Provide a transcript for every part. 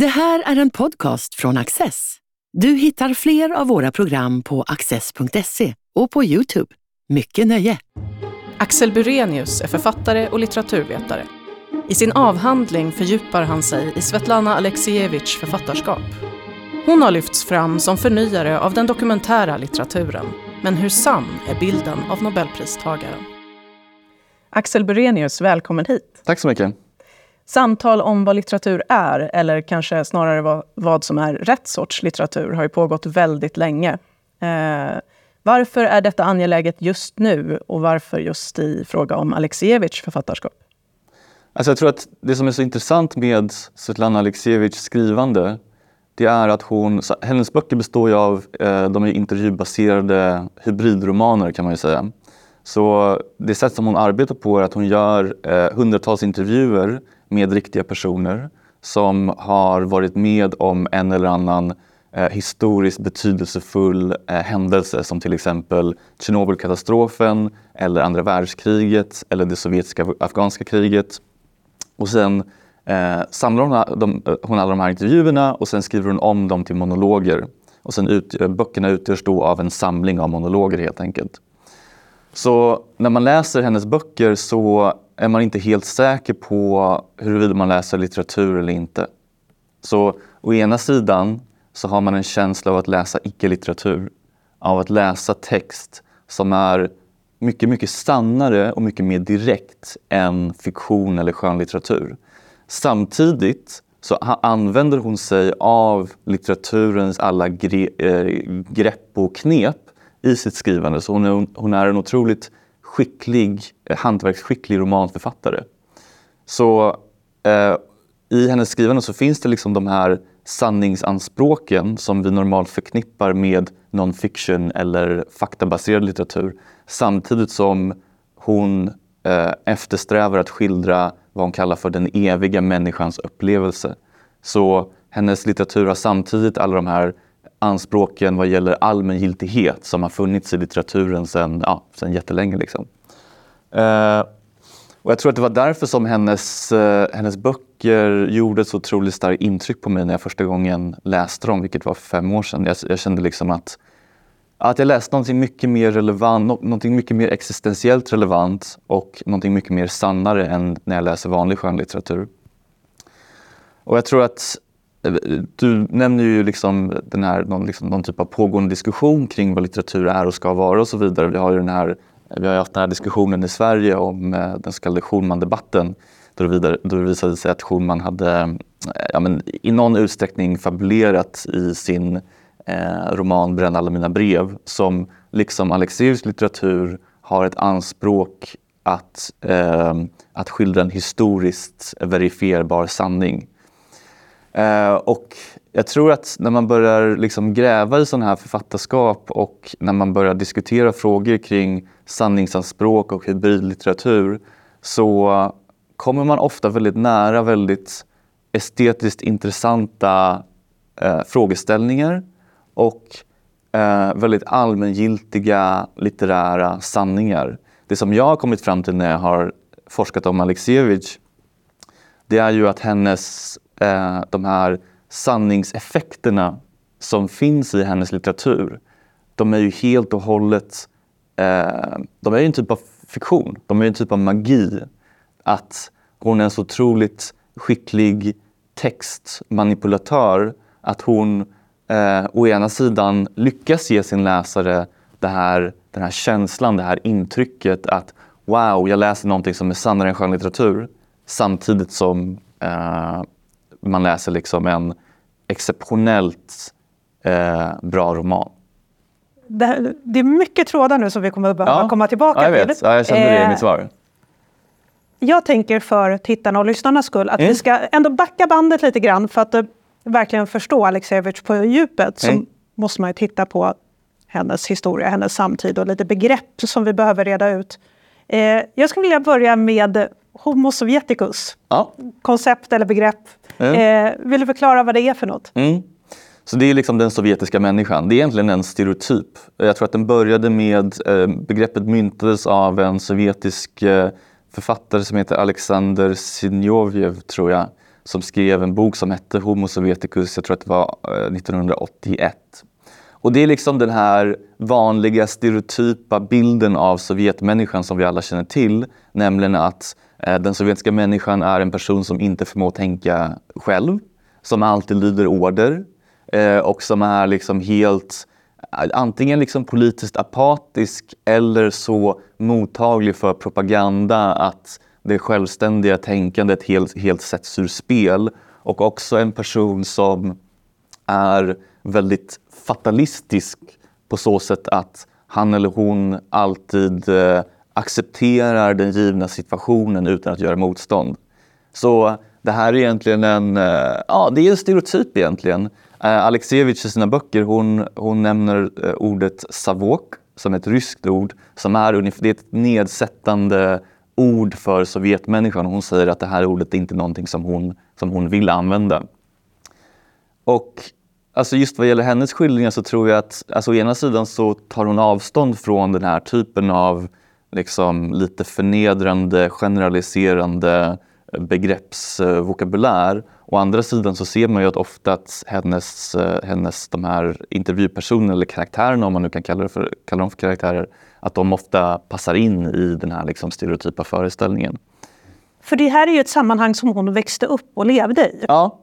Det här är en podcast från Access. Du hittar fler av våra program på access.se och på Youtube. Mycket nöje! Axel Burenius är författare och litteraturvetare. I sin avhandling fördjupar han sig i Svetlana Aleksijevitjs författarskap. Hon har lyfts fram som förnyare av den dokumentära litteraturen. Men hur sann är bilden av Nobelpristagaren? Axel Burenius, välkommen hit. Tack så mycket. Samtal om vad litteratur är, eller kanske snarare vad, vad som är rätt sorts litteratur, har ju pågått väldigt länge. Eh, varför är detta angeläget just nu och varför just i fråga om Aleksijevitjs författarskap? Alltså jag tror att det som är så intressant med Svetlana Aleksijevitjs skrivande det är att hon, hennes böcker består ju av, eh, de är intervjubaserade hybridromaner kan man ju säga. Så det sätt som hon arbetar på är att hon gör eh, hundratals intervjuer med riktiga personer som har varit med om en eller annan eh, historiskt betydelsefull eh, händelse som till exempel Tjernobylkatastrofen eller andra världskriget eller det sovjetiska afghanska kriget. Och sen eh, samlar hon, de, eh, hon alla de här intervjuerna och sen skriver hon om dem till monologer. Och sen ut, eh, böckerna utgörs då av en samling av monologer helt enkelt. Så när man läser hennes böcker så är man inte helt säker på huruvida man läser litteratur eller inte. Så å ena sidan så har man en känsla av att läsa icke-litteratur. Av att läsa text som är mycket, mycket sannare och mycket mer direkt än fiktion eller skönlitteratur. Samtidigt så använder hon sig av litteraturens alla gre äh, grepp och knep i sitt skrivande. Så hon är, hon är en otroligt skicklig, eh, hantverksskicklig romanförfattare. Så eh, i hennes skrivande så finns det liksom de här sanningsanspråken som vi normalt förknippar med non-fiction eller faktabaserad litteratur. Samtidigt som hon eh, eftersträvar att skildra vad hon kallar för den eviga människans upplevelse. Så hennes litteratur har samtidigt alla de här anspråken vad gäller allmängiltighet som har funnits i litteraturen sedan ja, sen jättelänge. Liksom. Eh, och jag tror att det var därför som hennes, eh, hennes böcker gjorde ett så otroligt starkt intryck på mig när jag första gången läste dem, vilket var för fem år sedan. Jag, jag kände liksom att, att jag läste någonting mycket mer relevant, någonting mycket mer existentiellt relevant och någonting mycket mer sannare än när jag läser vanlig skönlitteratur. Och jag tror att du nämner ju liksom den här, någon, liksom, någon typ av pågående diskussion kring vad litteratur är och ska vara och så vidare. Vi har ju den här, vi har haft den här diskussionen i Sverige om eh, den så kallade Schulman-debatten. Då, det då det visade sig att Schulman hade eh, ja, men, i någon utsträckning fabulerat i sin eh, roman Bränn alla mina brev som liksom Alexejevs litteratur har ett anspråk att, eh, att skildra en historiskt verifierbar sanning. Eh, och jag tror att när man börjar liksom gräva i sådana här författarskap och när man börjar diskutera frågor kring sanningsanspråk och hybridlitteratur så kommer man ofta väldigt nära väldigt estetiskt intressanta eh, frågeställningar och eh, väldigt allmängiltiga litterära sanningar. Det som jag har kommit fram till när jag har forskat om Alexievich det är ju att hennes eh, de här sanningseffekterna som finns i hennes litteratur, de är ju helt och hållet, eh, de är ju en typ av fiktion, de är en typ av magi. Att hon är en så otroligt skicklig textmanipulatör att hon eh, å ena sidan lyckas ge sin läsare det här, den här känslan, det här intrycket att wow, jag läser någonting som är sannare än skönlitteratur samtidigt som eh, man läser liksom en exceptionellt eh, bra roman. Det, det, är mycket trådar nu som vi kommer att behöva ja. komma tillbaka ja, jag vet. Ja, jag kände det i eh, mitt svar. Jag tänker för tittarna och lyssnarnas skull att mm. vi ska ändå backa bandet lite grann för att uh, verkligen förstå Aleksejevitj på djupet. Så mm. måste man ju titta på hennes historia, hennes samtid och lite begrepp som vi behöver reda ut. Eh, jag skulle vilja börja med Homo sovjeticus. Ja. Koncept eller begrepp. Mm. Eh, vill du förklara vad det är för något? Mm. Så det är liksom den sovjetiska människan. Det är egentligen en stereotyp. Jag tror att den började med, eh, begreppet myntades av en sovjetisk eh, författare som heter Alexander Sinjovjev, tror jag. som skrev en bok som hette Homo Sovjeticus, jag tror att det var 1981. Och det är liksom den här vanliga stereotypa bilden av Sovjetmänniskan som vi alla känner till, nämligen att eh, Eh, den sovjetiska människan är en person som inte förmår tänka själv, som alltid lyder order eh, och som är liksom helt eh, antingen liksom politiskt apatisk eller så mottaglig för propaganda att det självständiga tänkandet helt, helt sätts ur spel. Och också en person som är väldigt fatalistisk på så sätt att han eller hon alltid eh, accepterar den givna situationen utan att göra motstånd. Så det här är egentligen en, eh, ja, det är en stereotyp egentligen. Eh, i sina böcker hon, hon nämner eh, ordet savok som ett ryskt ord som är, det är ett nedsättande ord för Sovjetmänniskan. Hon säger att det här ordet är inte någonting som hon, som hon vill använda. Och alltså just vad gäller hennes skildringar så tror jag att alltså, å ena sidan så tar hon avstånd från den här typen av liksom, lite förnedrande, generaliserande begreppsvokabulär. Å andra sidan så ser man ju att ofta att hennes, hennes de här intervjupersonerna eller karaktärerna, om man nu kan kalla, för, kalla dem för karaktärer, att de ofta passar in i den här liksom stereotypa föreställningen. För det här är ju ett sammanhang som hon växte upp och levde i. Ja.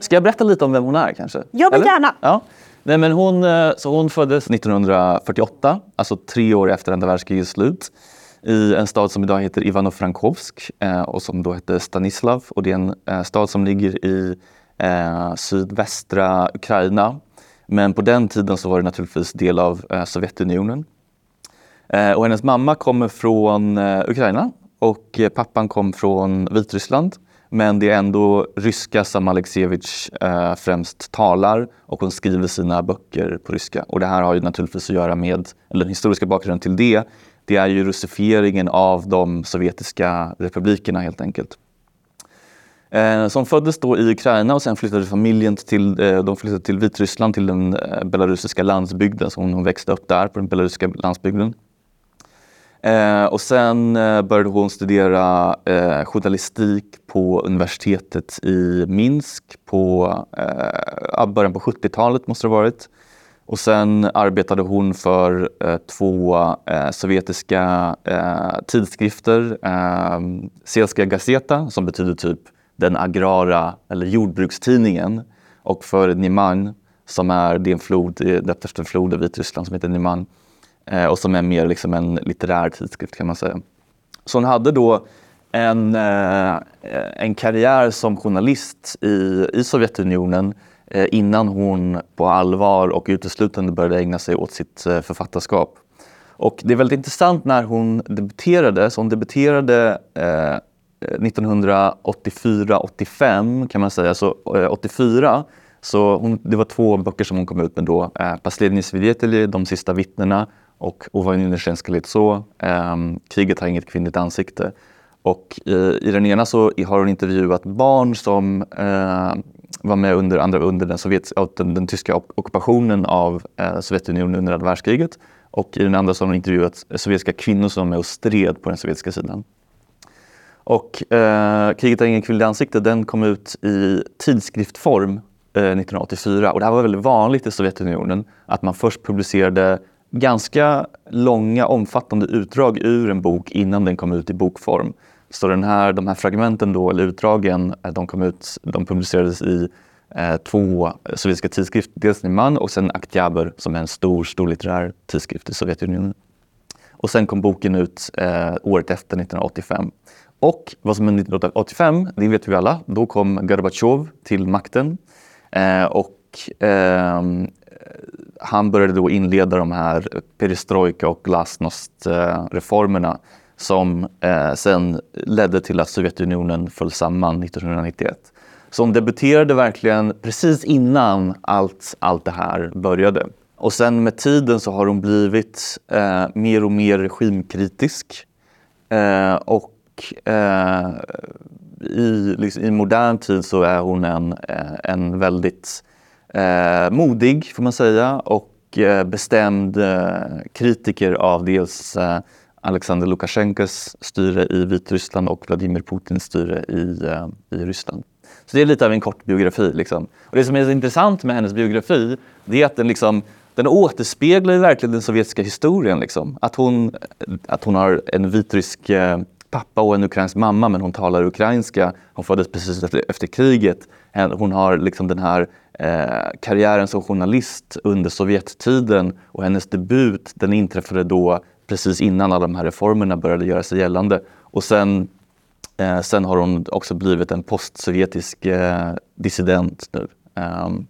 Ska jag berätta lite om vem hon är kanske? Ja, men gärna. Ja. Nej, men hon, eh, så hon föddes 1948, alltså tre år efter andra världskrigets slut i en stad som idag heter Ivano-Frankovsk eh, och som då hette Stanislav. Och det är en eh, stad som ligger i eh, sydvästra Ukraina. Men på den tiden så var det naturligtvis del av eh, Sovjetunionen. Eh, och hennes mamma kommer från eh, Ukraina och pappan kom från Vitryssland. Men det är ändå ryska som Alexievich eh, främst talar och hon skriver sina böcker på ryska. Och det här har ju naturligtvis att göra med, eller den historiska bakgrunden till det, det är ju russifieringen av de sovjetiska republikerna helt enkelt. Eh, som föddes då i Ukraina och sen flyttade familjen till, eh, de flyttade till Vitryssland, till den eh, belarusiska landsbygden. Så hon växte upp där på den belarusiska landsbygden. Eh, och sen eh, började hon studera eh, journalistik på universitetet i Minsk på eh, början på 70-talet måste det ha varit. Och sen arbetade hon för eh, två eh, sovjetiska eh, tidskrifter. Eh, Selska Gazeta, som betyder typ den agrara eller jordbrukstidningen. Och för Niman, som är, det är en flod, döpt efter en flod i Vitryssland som heter Niman. Eh, och som är mer liksom en litterär tidskrift kan man säga. Så hon hade då en, eh, en karriär som journalist i, i Sovjetunionen Eh, innan hon på allvar och uteslutande började ägna sig åt sitt eh, författarskap. Och det är väldigt intressant när hon debuterade. Så hon debuterade eh, 1984-85 kan man säga. Så eh, 84 så hon, det var två böcker som hon kom ut med då. Eh, Последний свидетели, De sista vittnena och Ovanjune Sjenska så, eh, Kriget har inget kvinnligt ansikte. Och i, i den ena så har hon intervjuat barn som eh, var med under, andra, under den, Sovjet, den, den tyska ockupationen av eh, Sovjetunionen under andra världskriget. Och i den andra så har hon intervjuat sovjetiska kvinnor som var med och stred på den sovjetiska sidan. Och eh, Kriget har ingen kvinnligt ansikte, den kom ut i tidskriftform eh, 1984. Och det här var väldigt vanligt i Sovjetunionen, att man först publicerade ganska långa, omfattande utdrag ur en bok innan den kom ut i bokform. Så den här, de här fragmenten, då, eller utdragen, eh, de, kom ut, de publicerades i eh, två sovjetiska tidskrifter. Dels Niman och sen Aktjaber som är en stor, stor litterär tidskrift i Sovjetunionen. Och sen kom boken ut eh, året efter, 1985. Och vad som hände 1985, det vet vi alla, då kom Gorbatjov till makten. Eh, och eh, han började då inleda de här perestrojka och glasnost-reformerna som eh, sen ledde till att Sovjetunionen föll samman 1991. Så hon debuterade verkligen precis innan allt, allt det här började. Och sen med tiden så har hon blivit eh, mer och mer regimkritisk. Eh, och eh, i, liksom, i, modern tid så är hon en, eh, en väldigt eh, modig, får man säga, och eh, bestämd eh, kritiker av dels eh, Alexander Lukasjenkos styre i Vitryssland och Vladimir Putins styre i, eh, i Ryssland. Så det är lite av en kort biografi. Liksom. Och det som är så intressant med hennes biografi, det är att den, liksom, den återspeglar verkligen den sovjetiska historien. Liksom. Att, hon, att hon har en vitrysk pappa och en ukrainsk mamma, men hon talar ukrainska. Hon föddes precis efter, efter kriget. Hon har liksom den här eh, karriären som journalist under Sovjettiden och hennes debut den inträffade då precis innan alla de här reformerna började göra sig gällande. Och sen, eh, sen har hon också blivit en postsovjetisk eh, dissident nu. Um,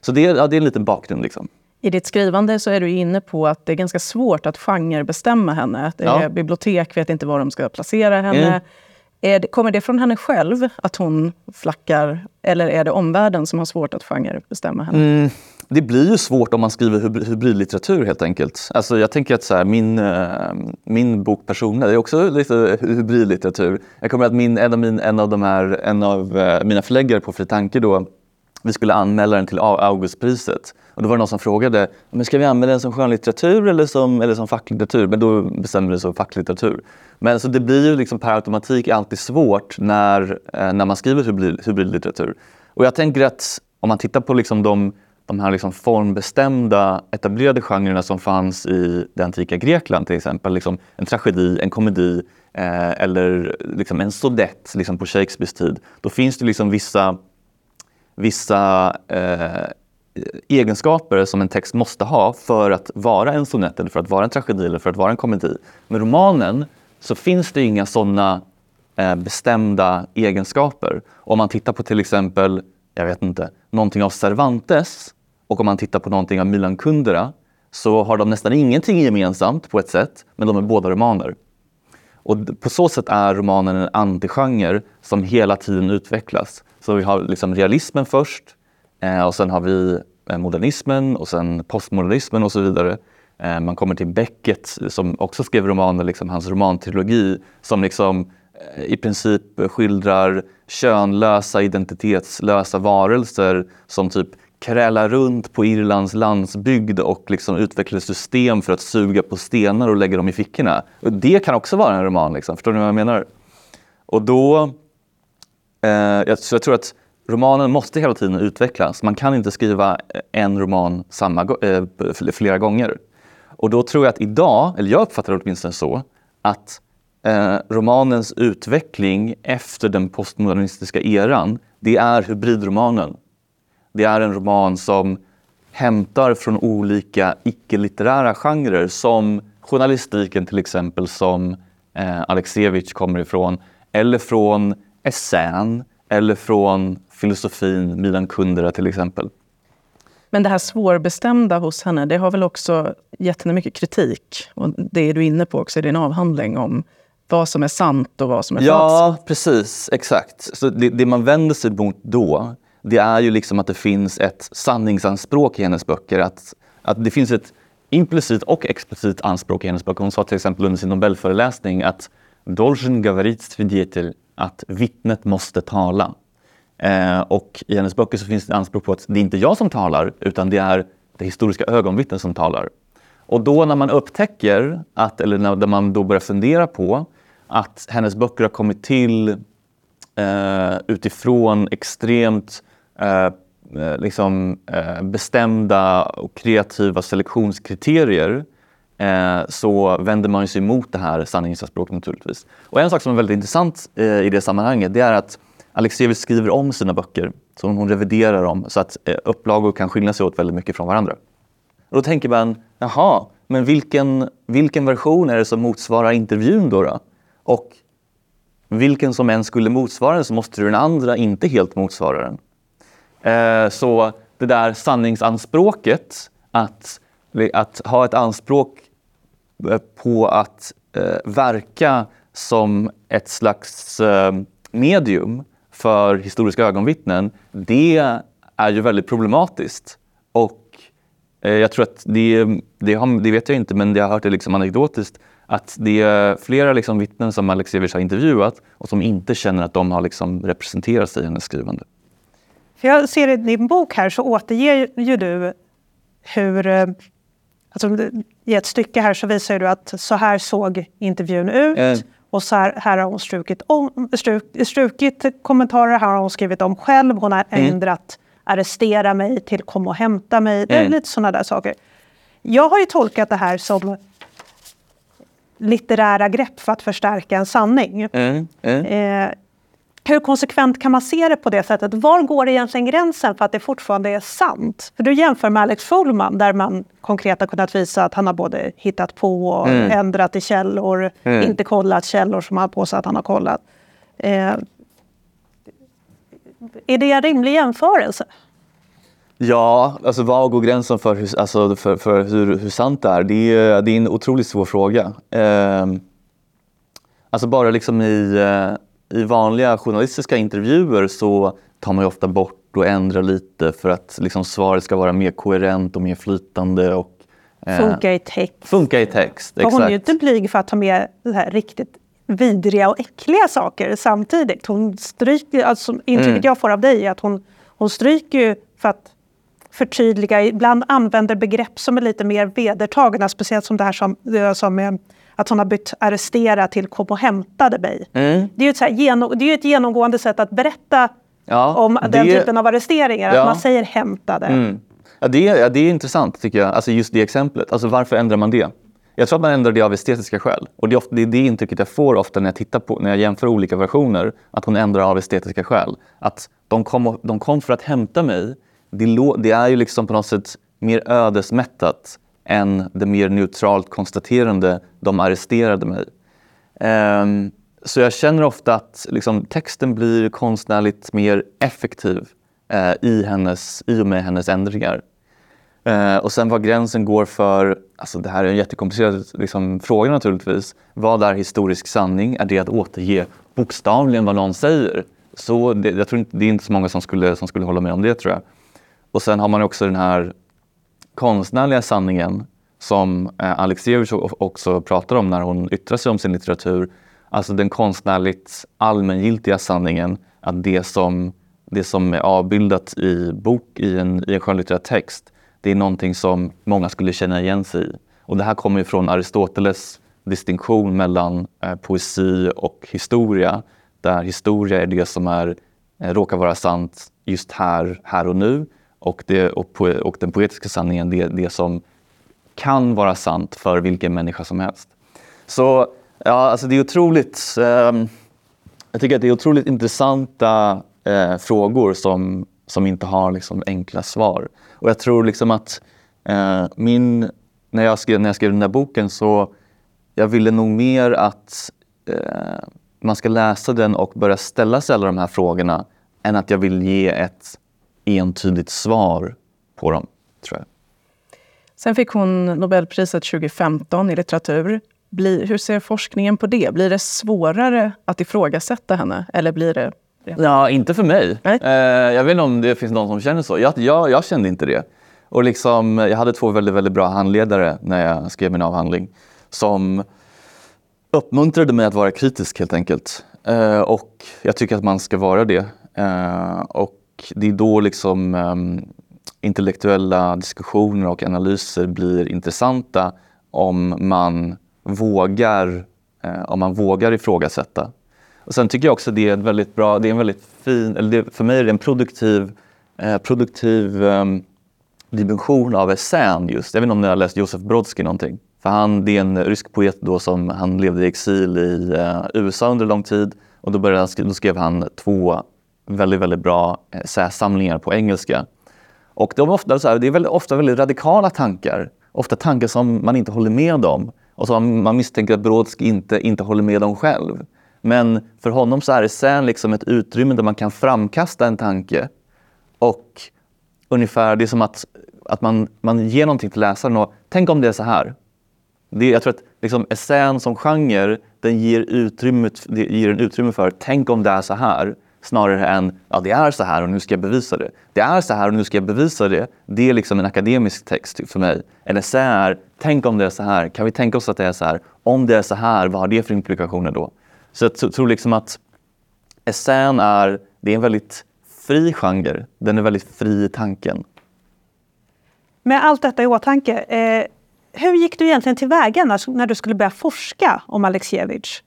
så det, ja, det är en liten bakgrund. Liksom. I ditt skrivande så är du inne på att det är ganska svårt att genrebestämma henne. Det ja. Bibliotek vet inte var de ska placera henne. Mm. Det, kommer det från henne själv, att hon flackar? Eller är det omvärlden som har svårt att genrebestämma henne? Mm, det blir ju svårt om man skriver hybridlitteratur helt enkelt. Alltså jag tänker att så här, min, äh, min bok Persona är också lite hybridlitteratur. Jag kommer att min, en, av min, en av, de här, en av äh, mina förläggare på Fri Tanke då, vi skulle anmäla den till Augustpriset. Och då var det någon som frågade, men ska vi använda den som skönlitteratur eller som, eller som facklitteratur? Men då bestämde vi det som facklitteratur. Men så det blir ju liksom per automatik alltid svårt när, eh, när man skriver hybrid, hybridlitteratur. Och jag tänker att om man tittar på liksom de, de här liksom formbestämda etablerade genrerna som fanns i det antika Grekland till exempel, liksom en tragedi, en komedi eh, eller liksom en sodett liksom på Shakespeares tid. Då finns det liksom vissa, vissa eh, egenskaper som en text måste ha för att vara en sonett, eller för att vara en tragedi eller för att vara en komedi. Med romanen så finns det inga sådana eh, bestämda egenskaper. Om man tittar på till exempel, jag vet inte, någonting av Cervantes och om man tittar på någonting av Milan Kundera så har de nästan ingenting gemensamt på ett sätt, men de är båda romaner. Och på så sätt är romanen en antigenre som hela tiden utvecklas. Så vi har liksom realismen först eh, och sen har vi eh, modernismen och sen postmodernismen och så vidare. Eh, man kommer till Beckett som också skrev romaner, liksom hans romantrilogi som liksom eh, i princip skildrar könlösa, identitetslösa varelser som typ krälar runt på Irlands landsbygd och liksom utvecklar system för att suga på stenar och lägga dem i fickorna. Och det kan också vara en roman, liksom. förstår ni vad jag menar? Och då... Eh, jag, så jag tror att romanen måste hela tiden utvecklas. Man kan inte skriva eh, en roman samma, eh, flera gånger. Och då tror jag att idag, eller jag uppfattar det åtminstone så, att eh, romanens utveckling efter den postmodernistiska eran, det är hybridromanen. Det är en roman som hämtar från olika icke-litterära genrer som journalistiken till exempel som eh, Alexievich kommer ifrån, eller från essän, eller från filosofin, Milan Kundera till exempel. Men det här svårbestämda hos henne, det har väl också gett henne mycket kritik? Och det är du inne på också i din avhandling om vad som är sant och vad som är ja, falskt. Ja, precis. Exakt. Så det, det, man vänder sig mot då, det är ju liksom att det finns ett sanningsanspråk i hennes böcker. Att, att det finns ett implicit och explicit anspråk i hennes böcker. Hon sa till exempel under sin Nobelföreläsning att Dolzhin говорит свидетель, att vittnet måste tala. Eh, och i hennes böcker så finns det anspråk på att det är inte jag som talar, utan det är det historiska ögonvittnet som talar. Och då när man upptäcker, att, eller när man då börjar fundera på att hennes böcker har kommit till eh, utifrån extremt eh, liksom, eh, bestämda och kreativa selektionskriterier eh, så vänder man sig emot det här sanningsanspråket naturligtvis. Och en sak som är väldigt intressant eh, i det sammanhanget det är att Alexievich skriver om sina böcker, så hon reviderar dem så att eh, upplagor kan skilja sig åt väldigt mycket från varandra. Och då tänker man, jaha, men vilken, vilken version är det som motsvarar intervjun då? då? Och vilken som än skulle motsvara den så måste den andra inte helt motsvara den. Eh, så det där sanningsanspråket, att, att ha ett anspråk Eh, på att eh, verka som ett slags eh, medium för historiska ögonvittnen, det är ju väldigt problematiskt. Och eh, jag tror att det, det, har, det, vet jag inte, men jag har hört det liksom anekdotiskt, att det är flera liksom vittnen som Alexievich har intervjuat och som inte känner att de har liksom representerat sig i hennes skrivande. För jag ser i din bok här så återger ju du hur... Eh, Alltså, I ett stycke här så visar du att så här såg intervjun ut. Mm. Och så här, här har hon strukit, om, struk, strukit kommentarer, här har hon skrivit om själv, hon har mm. ändrat arrestera mig till kom och hämta mig. Det är mm. lite sådana där saker. Jag har ju tolkat det här som litterära grepp för att förstärka en sanning. Mm. Mm. Eh, hur konsekvent kan man se det på det sättet? Var går egentligen gränsen för att det fortfarande är sant? För du jämför med Alex Schulman där man konkret har kunnat visa att han har både hittat på och mm. ändrat i källor, mm. inte kollat källor som han påstår att han har kollat. Eh, är det en rimlig jämförelse? Ja, alltså var går gränsen för hur, alltså för, för hur, hur sant det är? Det är, det är en otroligt svår fråga. Eh, alltså bara liksom i, eh, i vanliga journalistiska intervjuer så tar man ju ofta bort och ändrar lite för att liksom svaret ska vara mer koherent och mer flytande. Och, eh, funka i text. Funka i text, exakt. Hon är ju inte blyg för att ta med här riktigt vidriga och äckliga saker samtidigt. Hon stryker, alltså intrycket mm. jag får av dig är att hon, hon stryker för att förtydliga, ibland använder begrepp som är lite mer vedertagna, speciellt som det här som, som att hon har bytt arrestera till kom och hämtade mig. Mm. Det är ju ett, så här, genom, det är ett genomgående sätt att berätta ja, om det, den typen av arresteringar, ja. att man säger hämtade. Mm. Ja, det, är, ja, det är intressant tycker jag, alltså just det exemplet. Alltså varför ändrar man det? Jag tror att man ändrar det av estetiska skäl. Och det är, ofta, det är det intrycket jag får ofta när jag tittar på, när jag jämför olika versioner, att hon ändrar av estetiska skäl. Att de kom, de kom för att hämta mig, det, det är ju liksom på något sätt mer ödesmättat än det mer neutralt konstaterande de arresterade mig. Um, så jag känner ofta att liksom, texten blir konstnärligt mer effektiv uh, i, hennes, i och med hennes ändringar. Uh, och sen var gränsen går för, alltså det här är en jättekomplicerad liksom, fråga naturligtvis. Vad är historisk sanning? Är det att återge bokstavligen vad någon säger? Så det, jag tror inte, det är inte så många som skulle, som skulle hålla med om det tror jag. Och sen har man också den här konstnärliga sanningen som eh, Alexievich också pratar om när hon yttrar sig om sin litteratur. Alltså den konstnärligt allmängiltiga sanningen att det som, det som är avbildat i bok i en, i en skönlitterär text, det är någonting som många skulle känna igen sig i. Och det här kommer ju från Aristoteles distinktion mellan eh, poesi och historia, där historia är det som är, eh, råkar vara sant just här, här och nu och, det, och, och den poetiska sanningen, det, det som kan vara sant för vilken människa som helst. Så ja, alltså det är otroligt, eh, jag tycker att det är otroligt intressanta eh, frågor som, som inte har liksom, enkla svar. Och jag tror liksom att eh, min, när, jag skrev, när jag skrev den där boken så jag ville nog mer att eh, man ska läsa den och börja ställa sig alla de här frågorna än att jag vill ge ett entydigt svar på dem, tror jag. Sen fick hon Nobelpriset 2015 i litteratur. Blir, hur ser forskningen på det? Blir det svårare att ifrågasätta henne? Eller blir det... Ja, inte för mig. Eh, jag vet inte om det finns någon som känner så. Jag, jag, jag kände inte det. Och liksom, jag hade två väldigt, väldigt bra handledare när jag skrev min avhandling som uppmuntrade mig att vara kritisk helt enkelt. Eh, och jag tycker att man ska vara det. Eh, och det är då liksom um, intellektuella diskussioner och analyser blir intressanta om man vågar, uh, om man vågar ifrågasätta. Och sen tycker jag också det är en väldigt bra, det är en väldigt fin, eller det, för mig är det en produktiv, uh, produktiv um, dimension av essän just. Jag vet inte om ni har läst Josef Brodsky någonting? För han, det är en rysk poet då som han levde i exil i uh, USA under lång tid och då, började han, då skrev han två väldigt, väldigt bra eh, essäsamlingar på engelska. Och de är ofta, så här, det är väldigt, ofta väldigt radikala tankar. Ofta tankar som man inte håller med om och som man misstänker att Brodsk inte, inte håller med om själv. Men för honom så är essän liksom ett utrymme där man kan framkasta en tanke. Och ungefär, det är som att, att man, man ger någonting till läsaren och tänk om det är så här. Det, jag tror att liksom, essän som genre, den ger, utrymmet, ger en utrymme för tänk om det är så här snarare än ja, det är så här och nu ska jag bevisa det. Det är så här och nu ska jag bevisa det. Det är liksom en akademisk text för mig. En essä är, tänk om det är så här. Kan vi tänka oss att det är så här? Om det är så här, vad har det för implikationer då? Så jag tror liksom att essän är, det är en väldigt fri genre. Den är väldigt fri i tanken. Med allt detta i åtanke, eh, hur gick du egentligen tillväga när, när du skulle börja forska om Alexievich?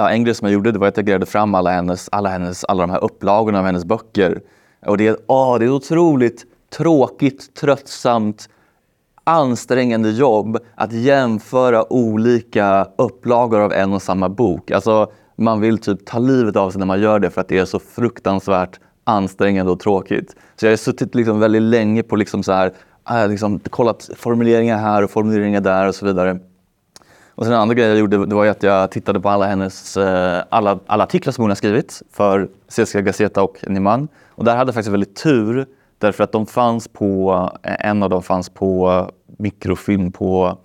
Ja, en grej som jag gjorde det var att jag grävde fram alla hennes, alla hennes, alla de här upplagorna av hennes böcker. Och det, åh, det är otroligt tråkigt, tröttsamt, ansträngande jobb att jämföra olika upplagor av en och samma bok. Alltså, man vill typ ta livet av sig när man gör det för att det är så fruktansvärt ansträngande och tråkigt. Så jag har suttit liksom väldigt länge på liksom så här, äh, liksom, kollat formuleringar här och formuleringar där och så vidare. Och sen en andra grej jag gjorde det var att jag tittade på alla hennes eh, alla, alla artiklar som hon har skrivit för Svenska Gazeta och Niman. Och där hade jag faktiskt väldigt tur därför att de fanns på, eh, en av dem fanns på eh, mikrofilm på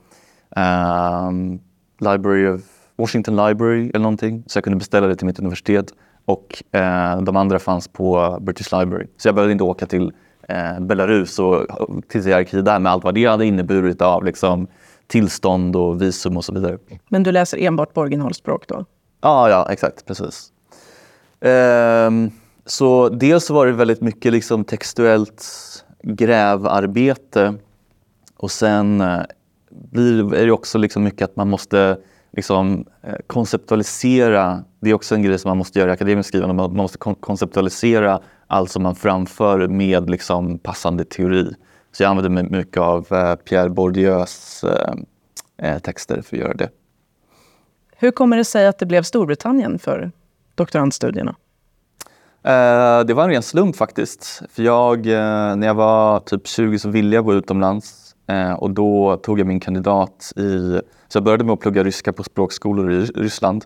um, Library of Washington Library eller någonting. Så jag kunde beställa det till mitt universitet. Och eh, de andra fanns på British Library. Så jag behövde inte åka till eh, Belarus och till i arkiv där med allt vad det hade inneburit av liksom, tillstånd och visum och så vidare. Men du läser enbart på originalspråk då? Ja, ja exakt. Precis. Um, så dels var det väldigt mycket liksom textuellt grävarbete och sen eh, blir det också liksom mycket att man måste liksom, eh, konceptualisera. Det är också en grej som man måste göra i akademiskt skrivande. Man måste konceptualisera allt som man framför med liksom, passande teori. Så jag använder mig mycket av eh, Pierre Bourdieus eh, texter för att göra det. Hur kommer det sig att det blev Storbritannien för doktorandstudierna? det var en ren slump faktiskt. För jag, när jag var typ 20 så ville jag gå utomlands och då tog jag min kandidat i så jag började med att plugga ryska på språkskolor i Ryssland.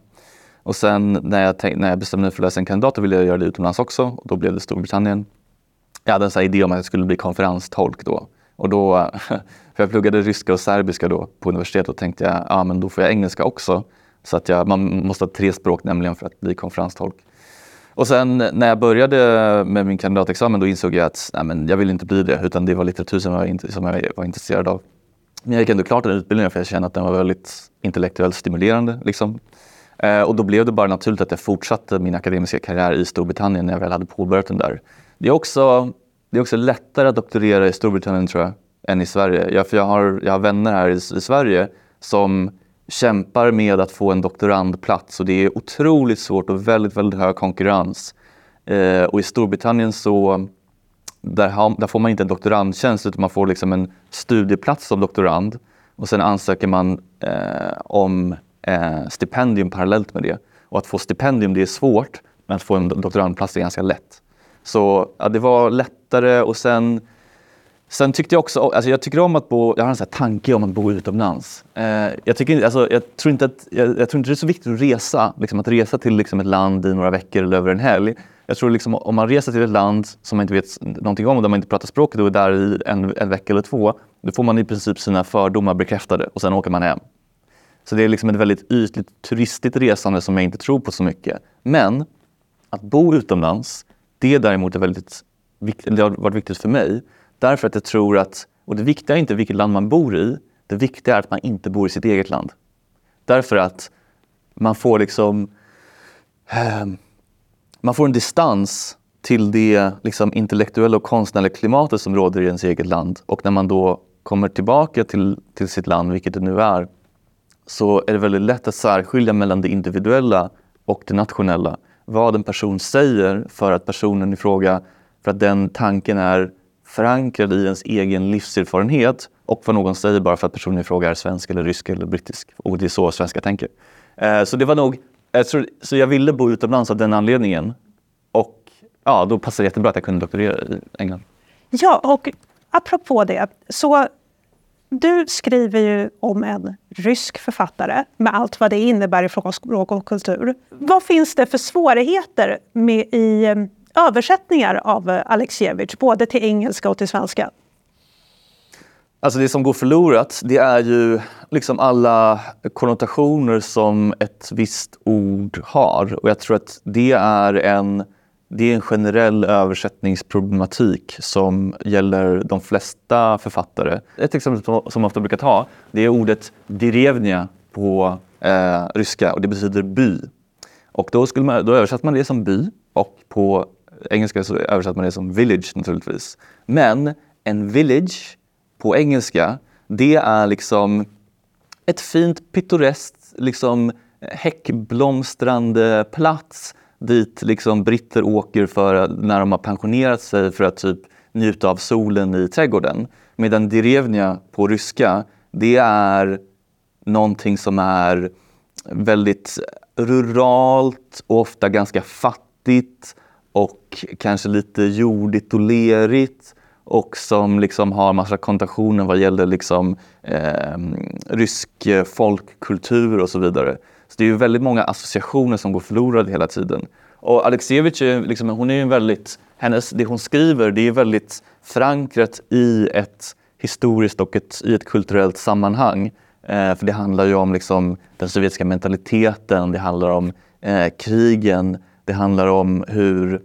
Och sen när jag, när jag bestämde mig för att läsa en kandidat då ville jag göra det utomlands också. Och då blev det Storbritannien. Jag hade en sån idé om att jag skulle bli konferenstolk då. Och då, för jag pluggade ryska och serbiska då på universitetet och tänkte jag, ja men då får jag engelska också. Så att jag, man måste ha tre språk nämligen för att bli konferenstolk. Och sen när jag började med min kandidatexamen då insåg jag att nej, men jag vill inte bli det utan det var litteratur som jag, som jag var intresserad av. Men jag gick ändå klart den utbildningen för jag kände att den var väldigt intellektuellt stimulerande. Liksom. Eh, och då blev det bara naturligt att jag fortsatte min akademiska karriär i Storbritannien när jag väl hade påbörjat den där. Det är också, det är också lättare att doktorera i Storbritannien tror jag, än i Sverige. Jag, för jag, har, jag har vänner här i, i Sverige som kämpar med att få en doktorandplats och det är otroligt svårt och väldigt, väldigt hög konkurrens. Eh, och i Storbritannien så där, har, där, får man inte en doktorandtjänst utan man får liksom en studieplats som doktorand och sen ansöker man eh, om eh, stipendium parallellt med det. Och att få stipendium det är svårt men att få en doktorandplats är ganska lätt. Så ja, det var lättare och sen Sen tyckte jag också, alltså jag tycker om att bo, jag har en sån tanke om att bo utomlands. Eh, jag, tycker, alltså, jag, tror inte att, jag, jag, tror inte det är så viktigt att resa, liksom att resa till liksom ett land i några veckor eller över en helg. Jag tror liksom, om man reser till ett land som man inte vet någonting om och där man inte pratar språket och är där i en, en vecka eller två, då får man i princip sina fördomar bekräftade och sen åker man hem. Så det är liksom ett väldigt ytligt turistigt resande som jag inte tror på så mycket. Men att bo utomlands, det däremot är väldigt det har varit viktigt för mig. Därför att jag tror att, och det viktiga är inte vilket land man bor i, det viktiga är att man inte bor i sitt eget land. Därför att man får liksom eh, man får en distans till det liksom, intellektuella och konstnärliga klimatet som råder i ens eget land. Och när man då kommer tillbaka till, till sitt land, vilket det nu är, så är det väldigt lätt att särskilja mellan det individuella och det nationella. Vad en person säger för att personen i fråga, för att den tanken är förankrad i ens egen livserfarenhet och vad någon säger bara för att personen i fråga är svensk eller rysk eller brittisk. Och det är så svenskar tänker. Eh, så det var nog jag så jag ville bo utomlands av den anledningen. Och ja, då passade det jättebra att jag kunde doktorera i England. Ja, och apropå det. Så du skriver ju om en rysk författare med allt vad det innebär i fråga om språk och kultur. Vad finns det för svårigheter med i ehm, översättningar av Alexievich, både till engelska och till svenska? Alltså det som går förlorat, det är ju liksom alla konnotationer som ett visst ord har. Och jag tror att det är en, det är en generell översättningsproblematik som gäller de flesta författare. Ett exempel som man ofta brukar ta, det är ordet direvnia på eh, ryska och det betyder by. Och då, skulle man, då översätter man det som by och på engelska så översätter man det som village naturligtvis. Men en village på engelska, det är liksom ett fint pittoreskt liksom, häckblomstrande plats dit liksom britter åker för när de har pensionerat sig för att typ njuta av solen i trädgården. Medan Derevnia på ryska, det är någonting som är väldigt ruralt och ofta ganska fattigt och kanske lite jordigt och lerigt och som liksom har massa kontationer vad gäller liksom, eh, rysk folkkultur och så vidare. Så det är ju väldigt många associationer som går förlorade hela tiden. Och Alexievich, är, liksom, hon är ju väldigt, hennes, det hon skriver det är väldigt förankrat i ett historiskt och ett, i ett kulturellt sammanhang. Eh, för det handlar ju om liksom, den sovjetiska mentaliteten, det handlar om eh, krigen, det handlar om hur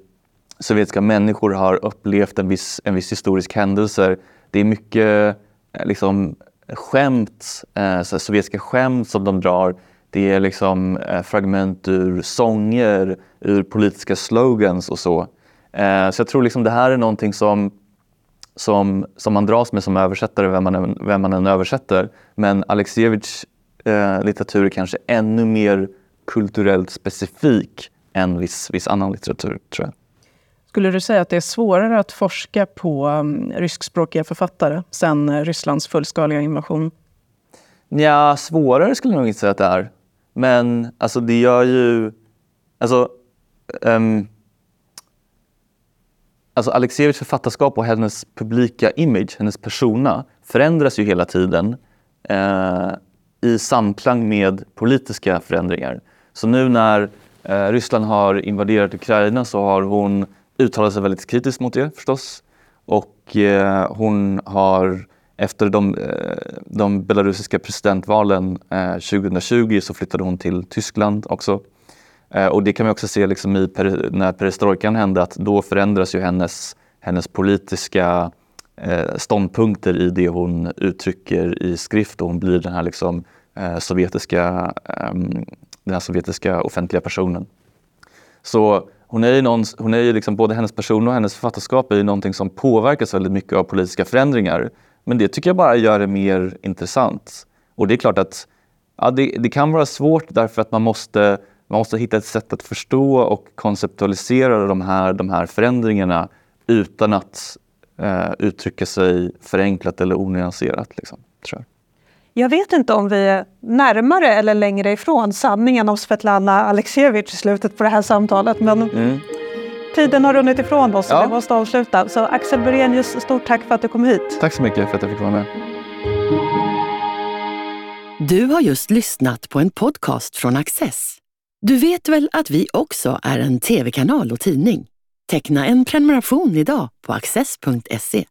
sovjetiska människor har upplevt en viss, en viss historisk händelse. Det är mycket eh, liksom, skämt, eh, sovjetiska skämt som de drar. Det är liksom eh, fragment ur sånger, ur politiska slogans och så. Eh, så jag tror liksom det här är någonting som, som, som man dras med som översättare, vem man än, vem man än översätter. Men Alexievich eh, litteratur är kanske ännu mer kulturellt specifik än viss, viss annan litteratur, tror jag. Skulle du säga att det är svårare att forska på um, ryskspråkiga författare sen Rysslands fullskaliga invasion? Ja, svårare skulle jag nog inte säga att det är. Men alltså det gör ju... Alltså, um, alltså Alexievich författarskap och hennes publika image, hennes persona, förändras ju hela tiden eh, i samklang med politiska förändringar. Så nu när eh, Ryssland har invaderat Ukraina så har hon uttalat sig väldigt kritiskt mot det förstås. Och eh, hon har efter de, eh, de belarusiska presidentvalen eh, 2020 så flyttade hon till Tyskland också. Eh, och det kan man också se liksom i när perestrojkan hände att då förändras ju hennes, hennes politiska ståndpunkter i det hon uttrycker i skrift och hon blir den här, liksom, sovjetiska, ehm, den här sovjetiska offentliga personen. Så hon är ju, någon, hon är ju liksom, både hennes person och hennes författarskap är ju någonting som påverkas väldigt mycket av politiska förändringar. Men det tycker jag bara gör det mer intressant. Och det är klart att ja, det, det, kan vara svårt därför att man måste, man måste hitta ett sätt att förstå och konceptualisera de här, de här förändringarna utan att eh, uttrycka sig förenklat eller onyanserat. Liksom, tror jag. Jag vet inte om vi är närmare eller längre ifrån sanningen om Svetlana Alexievich i slutet på det här samtalet. Men mm. Tiden har runnit ifrån oss och ja. vi måste avsluta. Så Axel Burenius, stort tack för att du kom hit. Tack så mycket för att jag fick vara med. Du har just lyssnat på en podcast från Access. Du vet väl att vi också är en tv-kanal och tidning? Teckna en prenumeration idag på access.se.